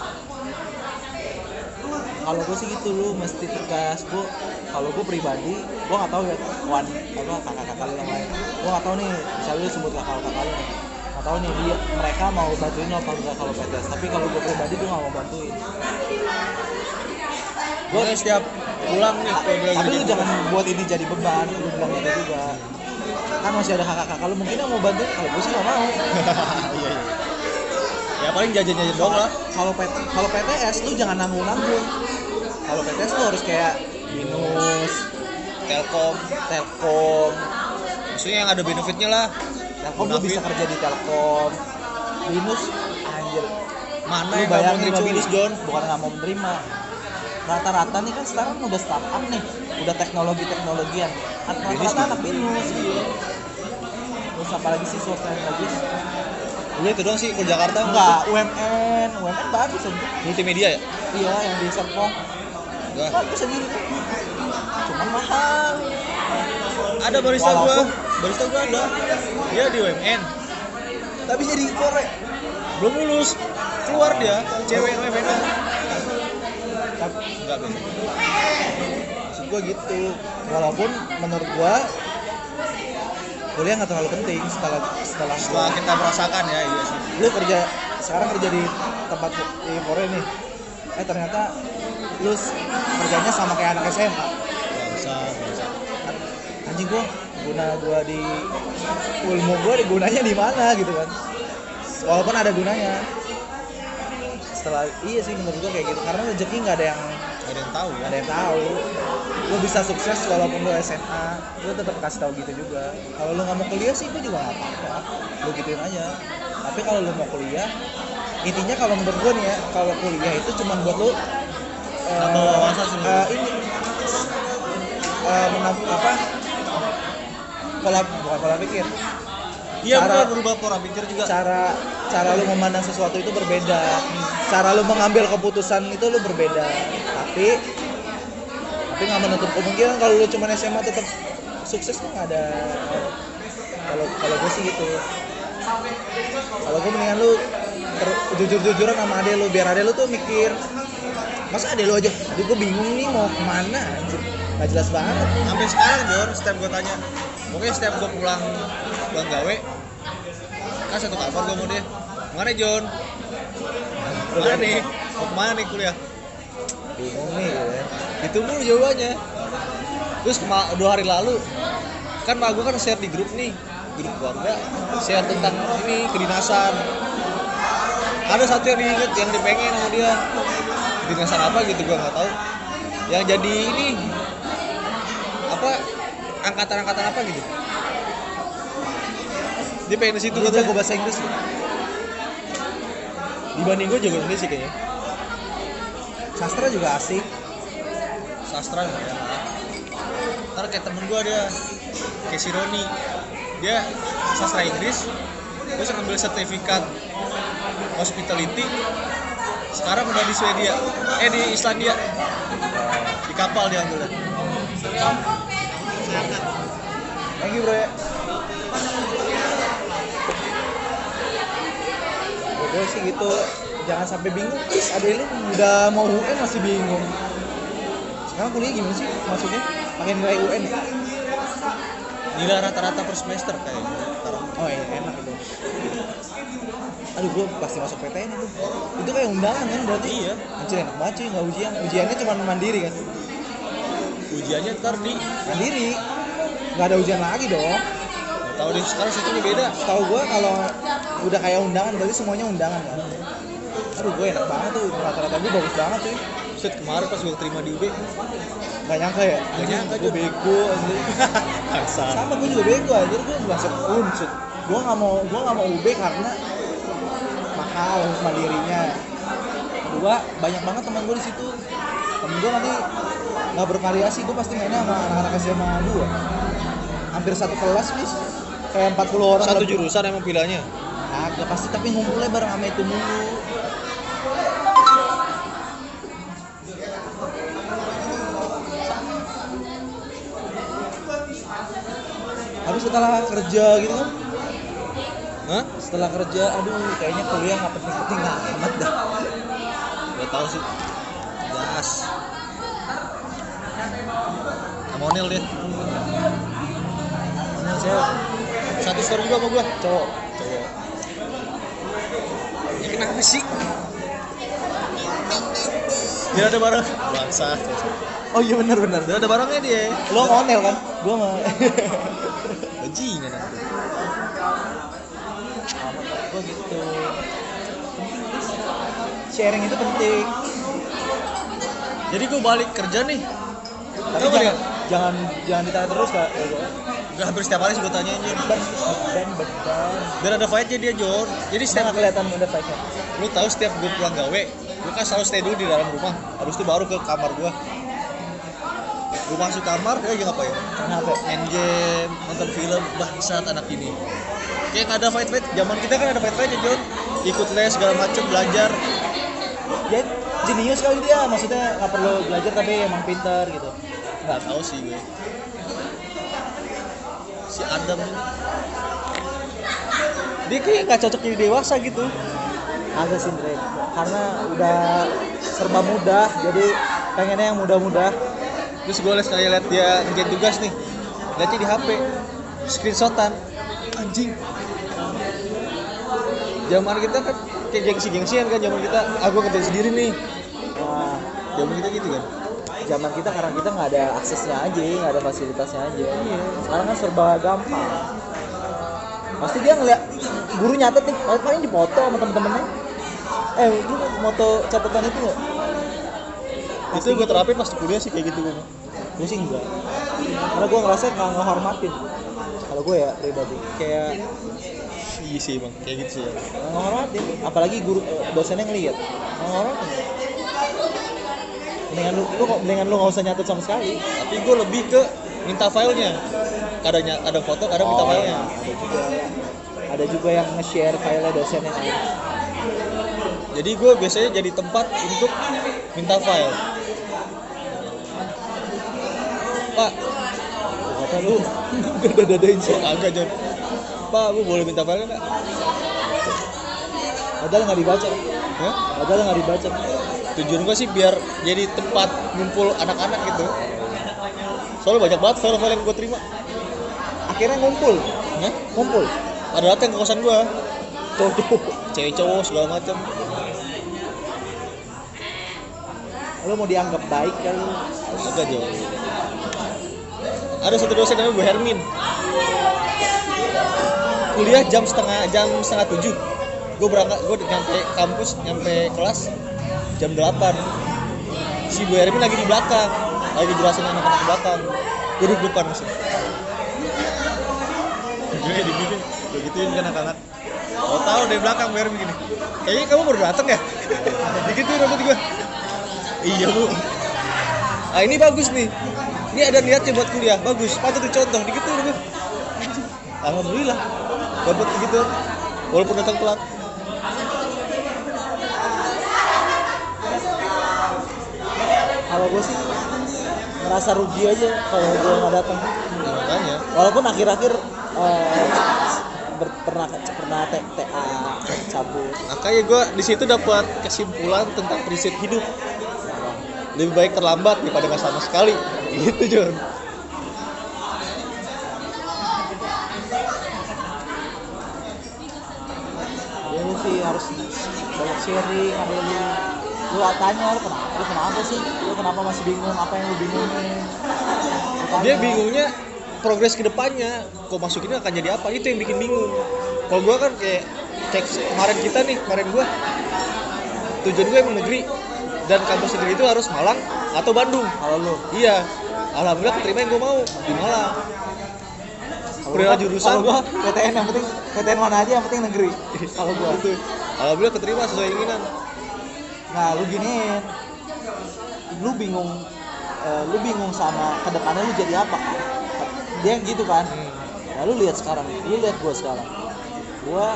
Kalau gue sih gitu lu mesti tegas gue kalau gue pribadi gue nggak tahu ya kawan apa kakak-kakak lu yang lain gue nggak tahu nih misalnya lu sebut kakak-kakak lu nggak tahu nih dia mereka mau bantuin apa enggak kalau PTS tapi kalau gue pribadi gue nggak mau bantuin. Gue setiap pulang nih tapi lu di- jangan buat ini jadi beban lu bilang gitu juga kan masih ada kakak-kakak. Lu mungkin yang mau bantuin kalau gue sih nggak mau. Iya iya. Ya paling jajan-jajan doang lah. Kalau PT kalau PTS lu jangan nanggung nanggung kalau PTS lu harus kayak minus Telkom. Telkom. Maksudnya yang ada benefitnya lah. Telkom lu bisa kerja di Telkom. Minus anjir. Mana lu yang nggak mau binus John. Bukan nggak mau menerima rata-rata nih kan sekarang udah startup nih. Udah teknologi teknologian Binus rata-rata anak binus iya terus apalagi sih swasta yang bagus? Lu itu doang sih kalau Jakarta. Enggak UMN UMN bagus aja multimedia ya? Iya yang di Serpong enggak bagus aja gitu. Cuman mahal. Ada barista gua. Walaupun- barista gua ada. Dia di UMN tapi jadi korek. Belum lulus. Keluar dia cewek UMN enggak beda maksud gua gitu. Walaupun menurut gua kuliah nggak terlalu penting setelah setelah setelah kita merasakan ya iya sih. Lu kerja sekarang kerja di tempat di Korea nih. Eh ternyata lu kerjanya sama kayak anak SMA bangsa bangsa anjing gua guna gua di ilmu gua di gunanya di mana gitu kan. Walaupun ada gunanya. Setelah iya sih menurut gua kayak gitu. Karena rezeki nggak ada yang ada yang tahu ya? Ada yang tahu. Lu bisa sukses walaupun lu SMA lu tetap kasih tahu gitu juga. Kalau lu nggak mau kuliah sih itu juga nggak apa-apa. Lu gituin aja. Tapi kalau lu mau kuliah intinya kalau menurut gua nih ya kalau kuliah itu cuma buat lu Nambah wawasan sih. eh, ini eh, menam- apa? Pola bukan pola pikir iya Cara- benar berubah pola pikir juga. Cara cara lu memandang sesuatu itu berbeda. Cara lu mengambil keputusan itu lu berbeda. Tapi tapi nggak menutup kemungkinan kalau lu cuma SMA tetap sukses tuh nggak ada. Kalau kalau gue sih gitu. Kalau gue mendingan lu jujur-jujuran sama adek lu biar adek lu tuh mikir masa adek lu aja? Aduh gue bingung nih mau ke mana anjir? Nggak jelas banget. Sampai sekarang Jor setiap gue tanya pokoknya setiap gue pulang pulang gawe. Kan satu kamar gue mau deh mana John? Mana nih? Mau ke mana nih kuliah? Bingung nih ya. itu mulu jawabannya. Terus dua hari lalu kan mak gue kan share di grup nih. Grup keluarga share tentang ini kedinasan. Ada satu yang diinget yang dipengen sama dia. Kedinasan apa gitu gue nggak tahu. Yang jadi ini apa angkatan-angkatan apa gitu dia pengen di situ katanya jago bahasa Inggris lu? dibanding gue jago Inggris sih kayaknya. Sastra juga asik. Sastra ya? Ntar kayak temen gue dia kayak si Roni. Dia sastra Inggris terus ngambil sertifikat hospitality. Sekarang udah di Swedia. Eh di Islandia. Di kapal dia ambilnya. Thank you bro. ya sih gitu. Jangan sampai bingung. Is ada lu udah mau UN masih bingung. Sekarang kuliah gimana sih maksudnya? Pakai nilai UN ya? Nilai rata-rata per semester kayaknya. Sekarang oh iya enak itu. Aduh gue pasti masuk PTN itu. Itu kayak undangan kan berarti? Iya. anjir enak banget cuy nggak ujian. Ujiannya cuma mandiri kan? Ujiannya ntar di mandiri. Nggak ada ujian lagi dong tahu deh sekarang sistemnya beda. Setahu gue kalau udah kayak undangan berarti semuanya undangan kan? Aduh gue enak banget tuh. Rata-rata gue bagus banget cuy set kemarin pas gue terima di UB gak nyangka ya? Nggak nyangka, gue bego anjir sama gue juga bego anjir. Gue masuk unsur gue nggak mau gue nggak mau UB karena mahal mandirinya. Kedua banyak banget teman gue di situ. Temen gue nanti nggak bervariasi. Gue pasti mainnya sama anak-anak SMA gue hampir satu kelas bis kayak 40 orang satu lebih. jurusan emang pilihannya Agak pasti tapi ngumpulnya bareng sama itu mulu. Tapi setelah kerja gitu kan, Hah? setelah kerja, aduh kayaknya kuliah nggak penting-penting amat dah. Gak tau sih. Gas. Amonil dia. Satu story juga sama gua. cowok. Cowok. Ya kenapa sih? Dia ada barang. Bangsa. Oh iya benar benar. Dia ada barangnya dia. Lo onel kan? Gua mah. Bajingan aku. Gua gitu. Sharing itu penting. Jadi gua balik kerja nih. Tapi jangan, dia? jangan jangan ditahan terus kak. Udah hampir setiap hari sih gua tanyain Jon. Ben ben ben. Biar ada fight-nya dia Jon. Jadi setiap nggak kelihatan udah fight-nya. lu tahu setiap gue pulang gawe gue kan selalu stay dulu di dalam rumah. Habis itu baru ke kamar gue gue masuk kamar dia lagi ngapain? Main HP main game nonton film bangsat anak ini. Kayak nggak ada fight fight zaman kita kan ada fight fight John ikut les segala macem belajar. Dia jenius kali dia. Maksudnya nggak perlu belajar tapi emang pintar gitu. Nggak tahu sih gue si Adam. Ini dia kayak nggak cocok jadi dewasa gitu. Agak sih Dre. karena udah serba mudah jadi pengennya yang mudah-mudah terus gue les kayak liat dia ngerjain tugas nih. Liatnya di HP screenshotan. Anjing. Zaman kita kan kayak gengsi-gengsian kan zaman kita ah gue ngerjain sendiri nih. Nah, zaman kita gitu kan zaman kita karena kita nggak ada aksesnya aja nggak ada fasilitasnya aja. Sekarang kan serba gampang. Pasti dia ngeliat guru nyatet nih paling paling dipoto sama temen-temennya. Eh lu moto catatan itu nggak? Itu gue terapin pas kuliah sih kayak gitu gue gue sih enggak. Karena gue ngerasa nggak ngehormatin. Kalau gue ya pribadi. Kayak iya sih bang. Kayak gitu sih ya. Ngehormatin. Apalagi guru eh, dosennya ngeliat. Ngehormatin mendingan lu, lu mendingan lu nggak usah nyatet sama sekali. Tapi gue lebih ke minta filenya. Kadang kadang foto kadang minta Oh, filenya. Ada juga ada juga yang nge-share filenya dosennya. Jadi gue biasanya jadi tempat untuk minta file. Pak. Kata lu? Udah dadain sih. Agak John pak gue boleh minta file nggak? Padahal nggak dibaca. Hah? padahal nggak dibaca tujuan gue sih biar jadi tempat ngumpul anak-anak gitu. Soalnya banyak banget file-file yang gue terima. Akhirnya ngumpul? Hah? ngumpul? Ada datang ke kosan gue cowok cewek cowok segala macam lu mau dianggap baik kan lu agak jauh ada satu dosen namanya Bu Hermin. Kuliah jam setengah jam setengah tujuh. Gue berangkat gue nyampe kampus nyampe kelas jam 8 si Bu Hermin lagi di belakang. Lagi jelasin anak-anak di belakang. Gue duduk depan masih gue di gini gue gituin kan anak-anak Oh tahu dari belakang Bu Hermin gini. Kayaknya kamu baru datang ya? Digituin rambut gue iya bu. Ah ini bagus nih. Ini ada niatnya buat kuliah. Bagus. Patut dicontoh. Gitu udah alhamdulillah. Dapat gitu walaupun datang telat kalau gue sih ngerasa rugi aja kalau gue nggak datang. Makanya. Walaupun akhir-akhir eh, pernah pernah T- TA cabut. Makanya gue di situ dapat kesimpulan tentang prinsip hidup. Lebih baik terlambat daripada nggak sama sekali. Gitu John ya sih harus banyak sharing lu tanya lu kenapa? Lu kenapa sih? Lu kenapa masih bingung? Apa yang lu bingungin? Lu tanya. dia bingungnya progres ke depannya kok masuk ini akan jadi apa? Itu yang bikin bingung. Kalau gue kan kayak kayak kemarin kita nih kemarin gue tujuan gue emang negeri. Dan kampus negeri itu harus Malang atau Bandung. Kalau lu? Iya. Alhamdulillah keterima yang gue mau di Malang. Gua- jurusan. gua PTN yang penting PTN mana aja yang penting negeri. Kalau gua. Itu alhamdulillah keterima sesuai keinginan nah lu giniin lu bingung eh, lu bingung sama ke depannya lu jadi apa? Dia gitu kan. Hmm. nah, lu lihat sekarang lu lihat gua sekarang. Gua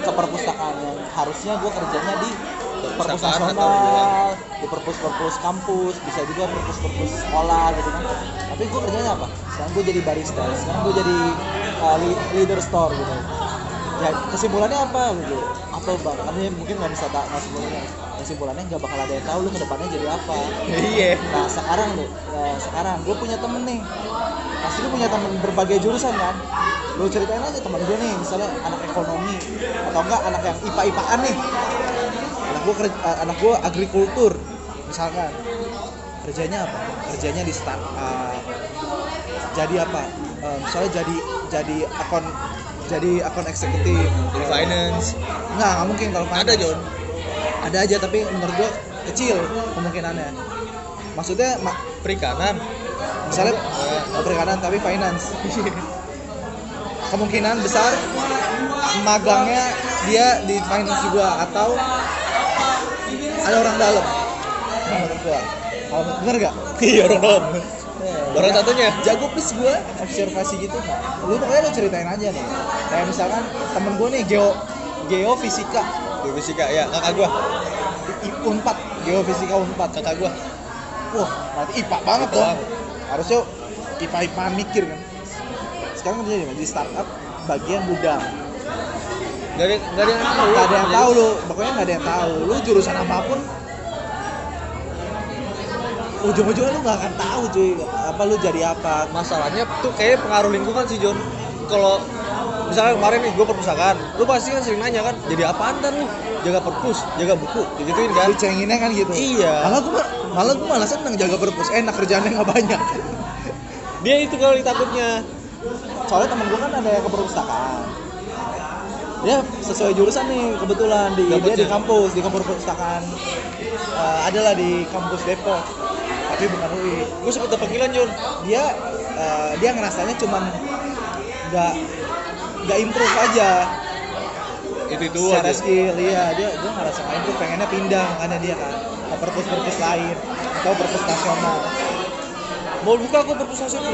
ke perpustakaan yang harusnya gua kerjanya di perpus Perpustakaan atau nasional di perpus-perpus kampus bisa juga perpus-perpus sekolah gitu kan. Tapi gua kerjanya apa? Sekarang gua jadi barista sekarang gua jadi uh, leader store gitu. Ya kesimpulannya apa? Gitu apa bang? Karena mungkin nggak bisa tak nggak semuanya kesimpulannya nggak bakal ada yang tahu lu ke depannya jadi apa. Iya. Nah sekarang lu ya, sekarang gue punya temen nih. Pasti lu punya temen berbagai jurusan kan? Lu ceritain aja temen gue nih misalnya anak ekonomi atau enggak anak yang ipa ipaan nih. Anak gue kerja eh, anak gue agrikultur misalkan. Kerjanya apa? Kerjanya di startup jadi apa? Eh, misalnya jadi jadi akun jadi akun eksekutif. Di finance. Enggak, nggak mungkin kalau ada finance. John Ada aja tapi menurut gua kecil kemungkinannya. Maksudnya ma- perikanan misalnya Eh, nggak perikanan tapi finance. Kemungkinan besar magangnya dia di finance juga atau ada orang dalam. Menurut gua. Kalau bener gak? iya orang dalam Eh, Orang ya, satunya? jago please gue observasi gitu lu pokoknya lu ceritain aja nih kayak misalkan temen gue nih geo geofisika Geofisika ya. Kakak gua. Unpad geofisika unpad kakak gua. Wah berarti ipa banget dong harusnya ipa ipa mikir kan. Sekarang kerja di startup bagian Gak ada gak ada yang tahu ada yang tahu lu. Pokoknya nggak ada yang tahu. Lu jurusan apa pun ujung-ujungnya lu nggak akan tahu cuy. Apa lu jadi apa. Masalahnya tuh kayak pengaruh lingkungan sih John. Kalau misalnya kemarin nih gue perpustakaan. Lu pasti kan sering nanya kan jadi apaan dan lu jaga perpus jaga buku digituin kan. Lu cenginnya kan gitu. Iya. malah gua malah gua malah seneng jaga perpus enak kerjaannya nggak banyak. Dia itu kali takutnya soalnya temen gua kan ada yang ke perpustakaan. Dia sesuai jurusan nih kebetulan di dia di kampus di kampus perpustakaan. Eh, adalah di kampus Depok tapi bukan UI. Gue sempet panggilan John dia eh, dia ngerasanya cuman nggak nggak improve aja. Itu itu secara aja skill iya dia dia ngerasa nggak improve pengennya pindah makanya dia kan ke perpus perpus lain atau perpus nasional. Mau buka aku perpustakaan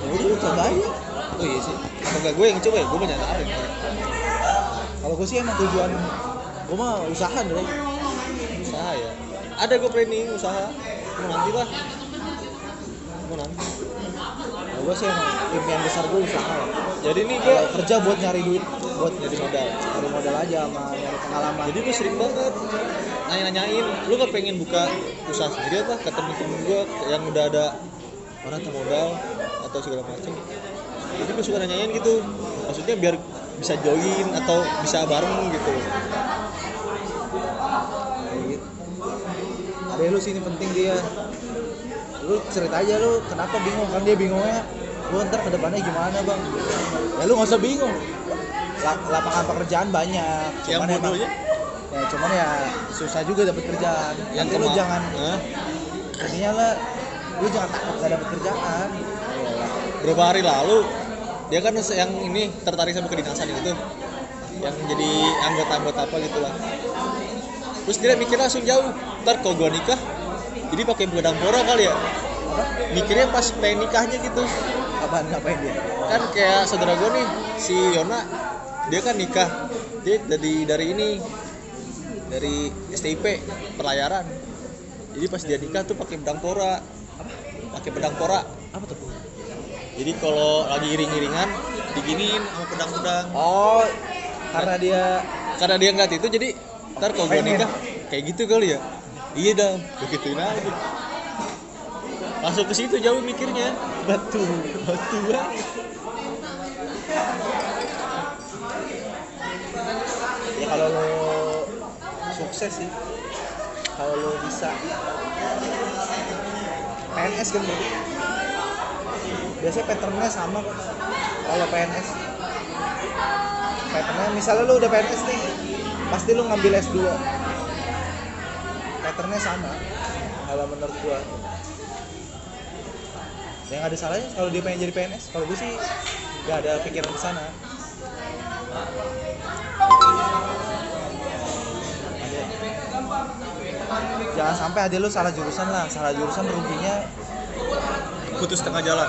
ya udah coba aja. Oh iya sih. Apa enggak gue yang coba ya? Gue banyak tarik. Kalau gue sih emang tujuan gue mah usaha dulu usaha ya. Ada gue planning usaha. Mau nanti lah. Mau nanti gue sih emang impian besar gue usaha ya. jadi nih gue kerja buat nyari duit buat jadi modal. Nyari modal aja sama nyari pengalaman. Jadi gue sering banget nanya-nanyain lu gak pengen buka usaha sendiri apa? Ke temen-temen gue yang udah ada orang modal atau segala macam jadi gue suka nanyain gitu. Maksudnya biar bisa join atau bisa bareng gitu. Ada lu sini penting dia. Lu cerita aja lu kenapa bingung? Kan dia bingungnya lu ntar ke depannya gimana bang? Ya lu nggak usah bingung. La- lapangan pekerjaan banyak yang cuman emang- bodohnya? Ya cuman ya susah juga dapat kerjaan. Yang Nanti lu jangan Hah? intinya lah lu jangan takut gak dapat kerjaan. Berapa hari lalu dia kan yang ini tertarik sama kedinasan gitu. Yang jadi anggota-anggota apa gitu lah. Terus dia mikir langsung jauh ntar kalau gua nikah jadi pakai bedang pora kali ya. Apa mikirnya pas pengen nikahnya gitu apaan ngapain dia? Kan kayak saudara gue nih si Yona dia kan nikah. Dia dari dari ini dari STIP pelayaran. Jadi pas dia nikah tuh pakai pedang pora. Apa? Pakai pedang pora. Apa tuh? Jadi kalau lagi iring-iringan diginiin sama pedang-pedang. Oh karena dia karena dia nggak itu jadi ntar kalau gue nikah kayak gitu kali ya. Iya dong begituin aja langsung ke situ jauh mikirnya. Batu batu. Banget ya kalau lo sukses sih. Kalau lo bisa. PNS kan berarti biasanya patternnya sama kok. Kalau PNS patternnya misalnya lo udah PNS nih pasti lo ngambil S2 patternnya sama kalau menurut gua yang ada salahnya kalau dia pengen jadi PNS kalau gue sih gak ada pikiran ke sana. Jangan sampai ada lu salah jurusan lah. Salah jurusan ruginya putus tengah jalan?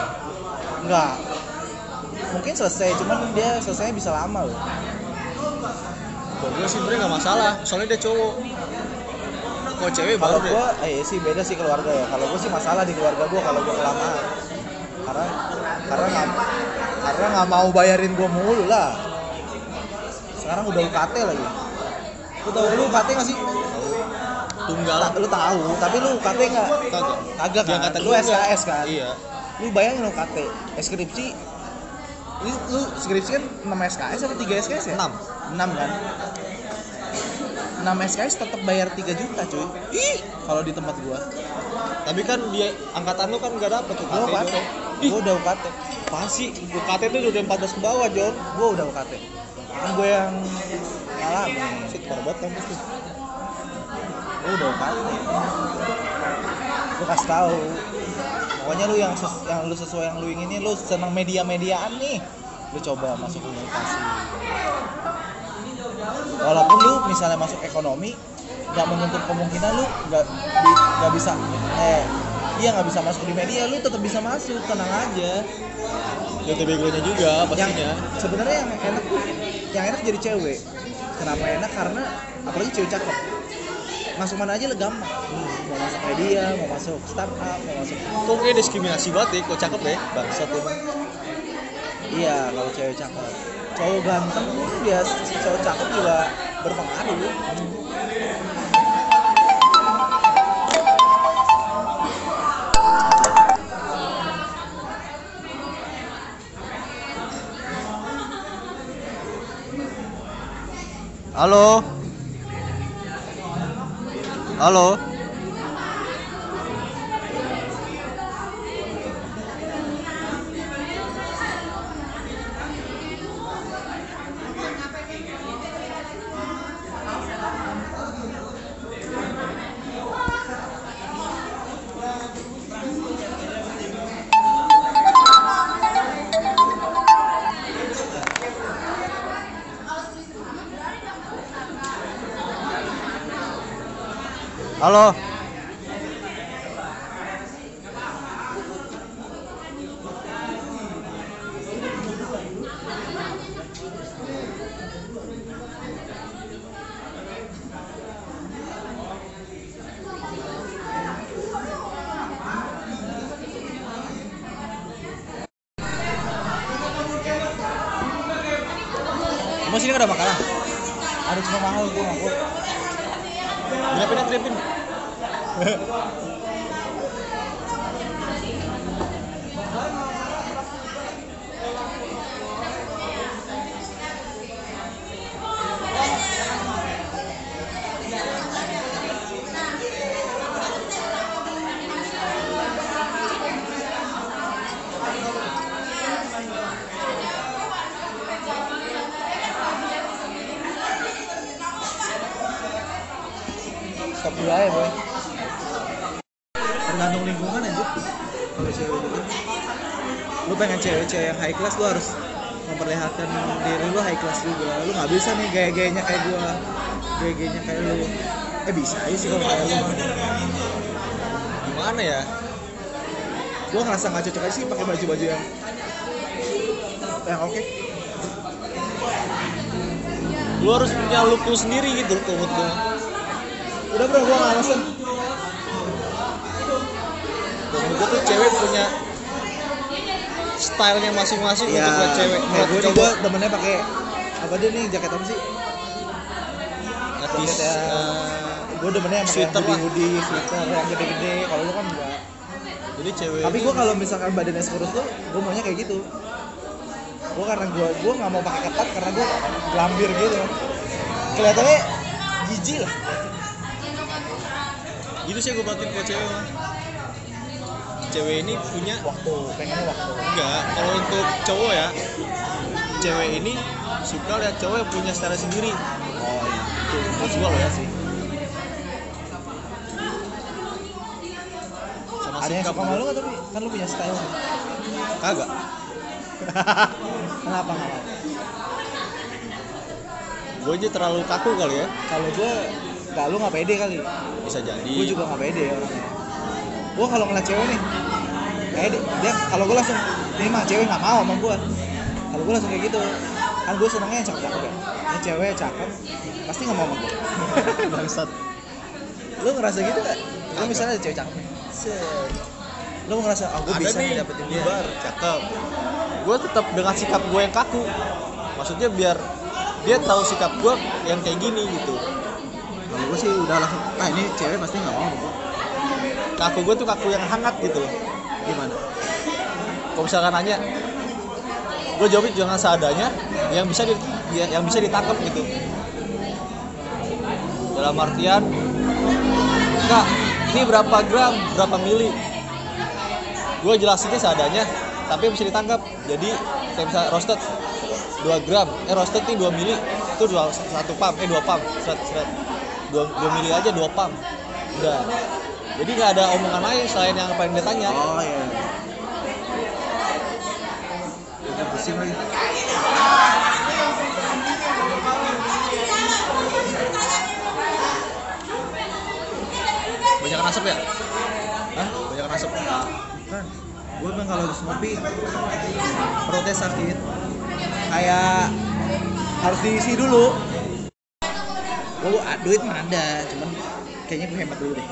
Enggak mungkin selesai cuman dia selesainya bisa lama loh. Kalau gue sih sebenarnya nggak masalah, soalnya dia cowok. Kalau cewek kalau baru deh. gua eh sih beda sih keluarga ya kalau gua sih masalah di keluarga gua kalau gua kelamaan karena karena nggak karena nggak mau bayarin gua mulu lah sekarang udah UKT lagi lu tau lu UKT nggak sih Tunggal. Ta- lu tahu tapi lu UKT nggak Kagak. Kagak kan? angkatan Lu. SKS kan? Iya. lu bayangin UKT skripsi lu, lu skripsi kan 6 SKS atau 3 SKS ya? Enam. 6 kan 6 SKS tetap bayar 3 juta cuy. Ih. Kalau di tempat gua. Tapi kan dia angkatan lu kan nggak dapet tuh gua UKT gua udah UKT pasti UKT itu udah 14 ke bawah, John. gua udah UKT kan gua yang ngalamin Shit, parah kampus tuh. gua udah UKT gua kasih tahu. Pokoknya lu yang ses- yang lu sesuai yang lu inginin lu senang media-mediaan nih. Lu coba masuk komunikasi walaupun lu misalnya masuk ekonomi nggak menuntut kemungkinan lu nggak nggak bisa eh iya nggak bisa masuk di media lu tetap bisa masuk tenang aja. Jatuh begonya juga yang pastinya. sebenarnya yang enak tuh yang enak jadi cewek. Kenapa enak? Karena apalagi cewek cakep. Masuk mana aja lah gampang. Mau masuk media mau masuk startup mau masuk Kok kayak diskriminasi banget ya, kok cakep ya, bangsat emang. iya kalau cewek cakep cowok ganteng bias cowok cakep juga berpengaruh. Halo. Halo. Gua ngerasa nggak cocok aja sih pakai baju-baju yang yang oke. Lu harus punya look lu sendiri gitu gua. Udah bro, gua nggak alasan. Gua tuh cewek punya stylenya masing-masing Iya. untuk buat cewek. Kayak gue nih demennya pakai apa dia nih jaket apa sih? Jaket yang eh, gue demennya yang pakai hoodie hoodie sweater yang gede-gede. Kalau lu kan enggak. Jadi cewek Tapi gue kalau misalkan badannya kurus tuh, gue maunya kayak gitu. Gue karena gue gue nggak mau pakai ketat karena gue gelambir gitu. Kelihatannya jijik lah. gitu sih gue batin ke cewek mah. Cewek ini punya Waktu, pengennya waktu. enggak kalau untuk cowok ya cewek ini suka lihat cowok yang punya style sendiri Oh iya. itu gua loh ya sih sama Ada yang suka malu nggak tapi? Kan lu punya style. kagak. Kenapa nggak? Mau? gue aja terlalu kaku kali ya. Kalau gue nggak lu nggak pede kali. bisa jadi. Gue juga nggak pede orangnya. Gue kalau ngeliat cewek nih kayak dia, dia kalau gue langsung ini mah cewek nggak mau sama gue kalau gue langsung kayak gitu. Kan gue senengnya yang cakep. Cakep ya ini cewek cakep pasti nggak mau sama gue bangsat. Lu ngerasa gitu gak? lu misalnya ada cewek cakep set lu ngerasa ah gue bisa nih. dapetin dia Ibar cakep. Gue tetap dengan sikap gue yang kaku. Maksudnya biar dia tahu sikap gue yang kayak gini gitu. Kalau gue sih udah langsung ah ini cewek pasti nggak mau gue kaku gue tuh kaku yang hangat gitu loh. Gimana? Kalau misalkan nanya gue jawabnya jangan seadanya yang bisa di, ya- yang bisa ditangkap gitu. Dalam artian kak ini berapa gram? Berapa mili? Gue jelasinnya seadanya tapi bisa ditangkap. Jadi kayak misalnya roasted 2 gram. Eh roasted nih 2 mili. Itu dua, satu pam eh 2 pam seret seret. 2, 2 mili aja 2 pam udah. Jadi nggak ada omongan lain selain yang paling dia tanya. Oh iya. Udah pusing lagi banyak asap ya? Hah? Banyak asap masuk. Kan gue bilang kalau habis ngopi perutnya sakit. Kayak harus diisi dulu. Lu duit mah ada cuman kayaknya gue hemat dulu deh.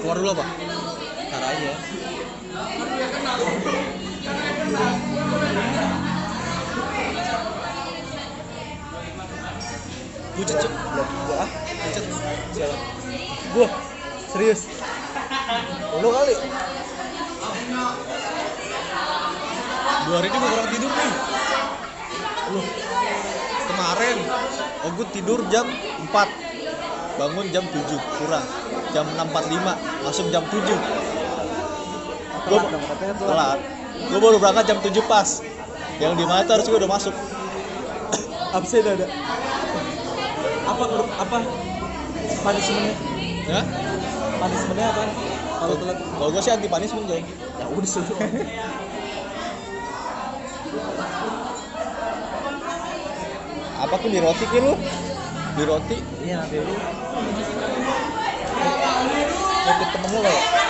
Keluar dulu apa? Ntar aja. Bucet cuk. Gua ah bucet siapa gua serius. Lu kali. Dua hari ini gue kurang tidur nih. Lu kemarin oh gue tidur jam 4 bangun jam 7 kurang. Jam 6.45 masuk jam 7 Gua- telat gue baru berangkat jam 7 pas. Yang di mana itu harus gue udah masuk. Absen ada. Apa apa? Punishmentnya ya punishmentnya apa? Kalau telat kalau gue sih anti punishment coy ya udah suruh apa tuh di roti ki lu? Di roti? Iya nanti lu ngikut temen lu ya